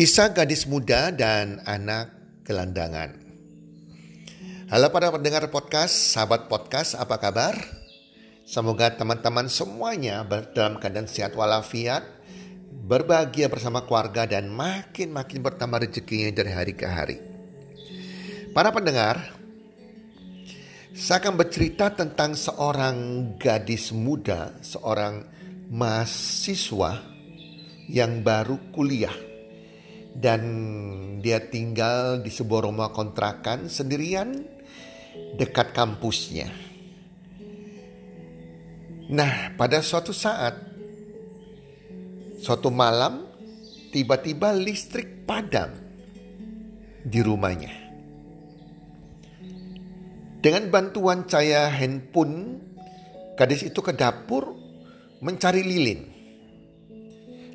Kisah gadis muda dan anak gelandangan. Halo para pendengar podcast, sahabat podcast, apa kabar? Semoga teman-teman semuanya dalam keadaan sehat walafiat, berbahagia bersama keluarga dan makin-makin bertambah rezekinya dari hari ke hari. Para pendengar, saya akan bercerita tentang seorang gadis muda, seorang mahasiswa yang baru kuliah dan dia tinggal di sebuah rumah kontrakan sendirian dekat kampusnya. Nah, pada suatu saat, suatu malam, tiba-tiba listrik padam di rumahnya. Dengan bantuan cahaya handphone, gadis itu ke dapur mencari lilin.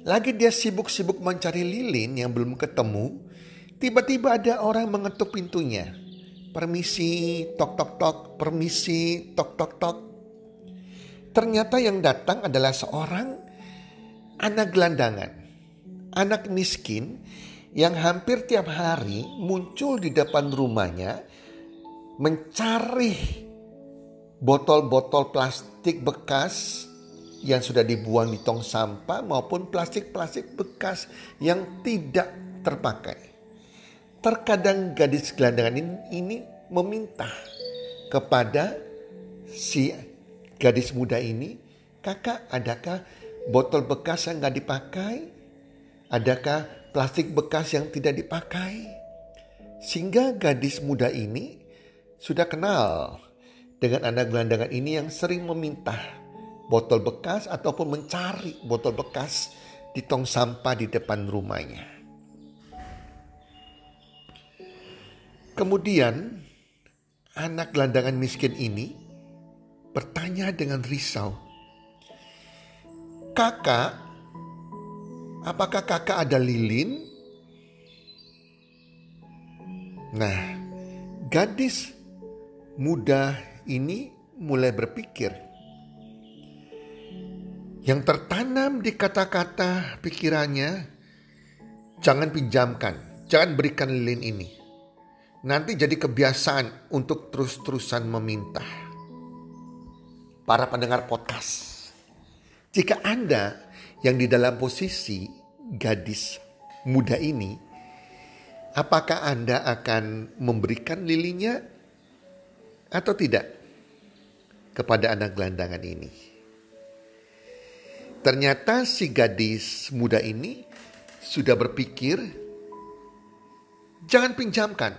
Lagi dia sibuk-sibuk mencari lilin yang belum ketemu, tiba-tiba ada orang mengetuk pintunya. Permisi, tok tok tok, permisi, tok tok tok. Ternyata yang datang adalah seorang anak gelandangan, anak miskin yang hampir tiap hari muncul di depan rumahnya mencari botol-botol plastik bekas yang sudah dibuang di tong sampah maupun plastik-plastik bekas yang tidak terpakai. Terkadang gadis gelandangan ini, meminta kepada si gadis muda ini, kakak adakah botol bekas yang nggak dipakai? Adakah plastik bekas yang tidak dipakai? Sehingga gadis muda ini sudah kenal dengan anak gelandangan ini yang sering meminta botol bekas ataupun mencari botol bekas di tong sampah di depan rumahnya. Kemudian anak gelandangan miskin ini bertanya dengan risau, "Kakak, apakah kakak ada lilin?" Nah, gadis muda ini mulai berpikir, yang tertanam di kata-kata pikirannya, jangan pinjamkan, jangan berikan lilin ini. Nanti jadi kebiasaan untuk terus-terusan meminta. Para pendengar podcast, jika Anda yang di dalam posisi gadis muda ini, apakah Anda akan memberikan lilinnya atau tidak kepada anak gelandangan ini? Ternyata si gadis muda ini sudah berpikir, jangan pinjamkan,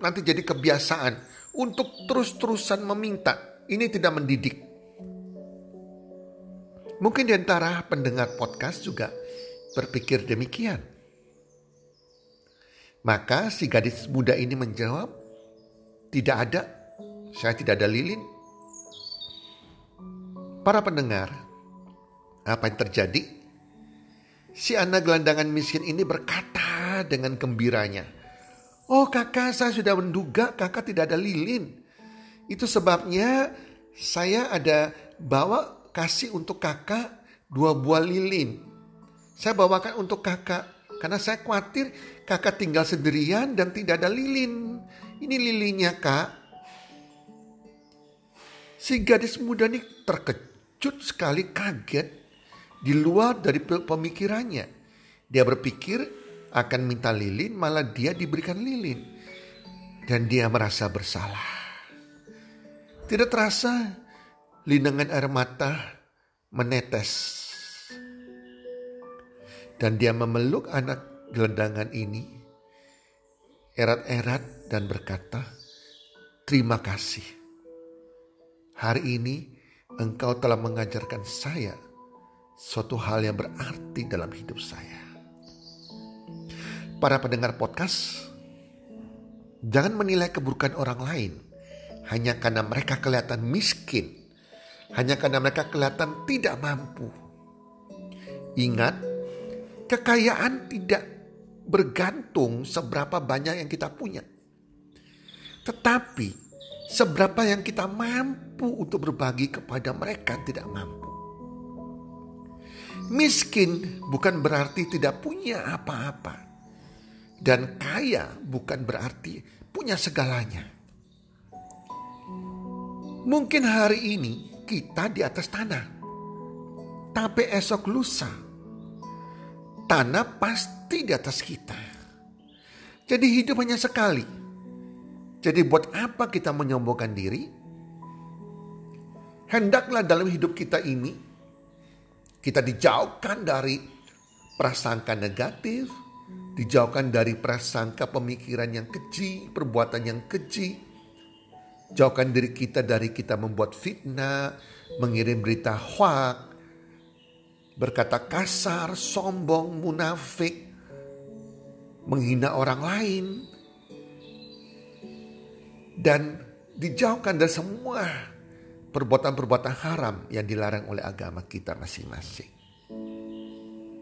nanti jadi kebiasaan untuk terus-terusan meminta. Ini tidak mendidik. Mungkin di antara pendengar podcast juga berpikir demikian. Maka si gadis muda ini menjawab, tidak ada, saya tidak ada lilin. Para pendengar, apa yang terjadi? Si anak gelandangan miskin ini berkata dengan gembiranya, Oh kakak saya sudah menduga kakak tidak ada lilin. Itu sebabnya saya ada bawa kasih untuk kakak dua buah lilin. Saya bawakan untuk kakak karena saya khawatir kakak tinggal sendirian dan tidak ada lilin. Ini lilinnya kak. Si gadis muda ini terkejut sekali kaget di luar dari pemikirannya. Dia berpikir akan minta lilin malah dia diberikan lilin. Dan dia merasa bersalah. Tidak terasa linangan air mata menetes. Dan dia memeluk anak gelendangan ini erat-erat dan berkata, Terima kasih. Hari ini engkau telah mengajarkan saya suatu hal yang berarti dalam hidup saya. Para pendengar podcast, jangan menilai keburukan orang lain hanya karena mereka kelihatan miskin, hanya karena mereka kelihatan tidak mampu. Ingat, kekayaan tidak bergantung seberapa banyak yang kita punya. Tetapi seberapa yang kita mampu untuk berbagi kepada mereka tidak mampu. Miskin bukan berarti tidak punya apa-apa. Dan kaya bukan berarti punya segalanya. Mungkin hari ini kita di atas tanah. Tapi esok lusa tanah pasti di atas kita. Jadi hidup hanya sekali. Jadi buat apa kita menyombongkan diri? Hendaklah dalam hidup kita ini kita dijauhkan dari prasangka negatif, dijauhkan dari prasangka pemikiran yang keji, perbuatan yang keji. Jauhkan diri kita dari kita membuat fitnah, mengirim berita hoax, berkata kasar, sombong, munafik, menghina orang lain, dan dijauhkan dari semua perbuatan-perbuatan haram yang dilarang oleh agama kita masing-masing.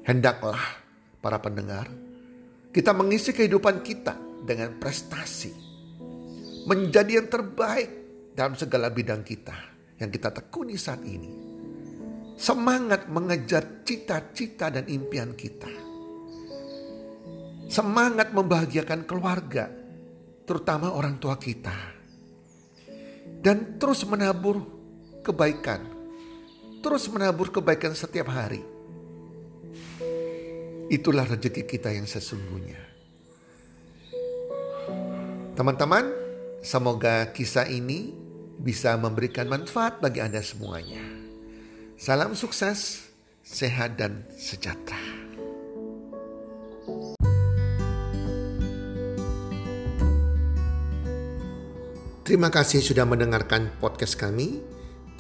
Hendaklah para pendengar, kita mengisi kehidupan kita dengan prestasi, menjadi yang terbaik dalam segala bidang kita yang kita tekuni saat ini Semangat mengejar cita-cita dan impian kita. Semangat membahagiakan keluarga, terutama orang tua kita. Dan terus menabur kebaikan. Terus menabur kebaikan setiap hari. Itulah rezeki kita yang sesungguhnya. Teman-teman, semoga kisah ini bisa memberikan manfaat bagi Anda semuanya. Salam sukses, sehat dan sejahtera. Terima kasih sudah mendengarkan podcast kami.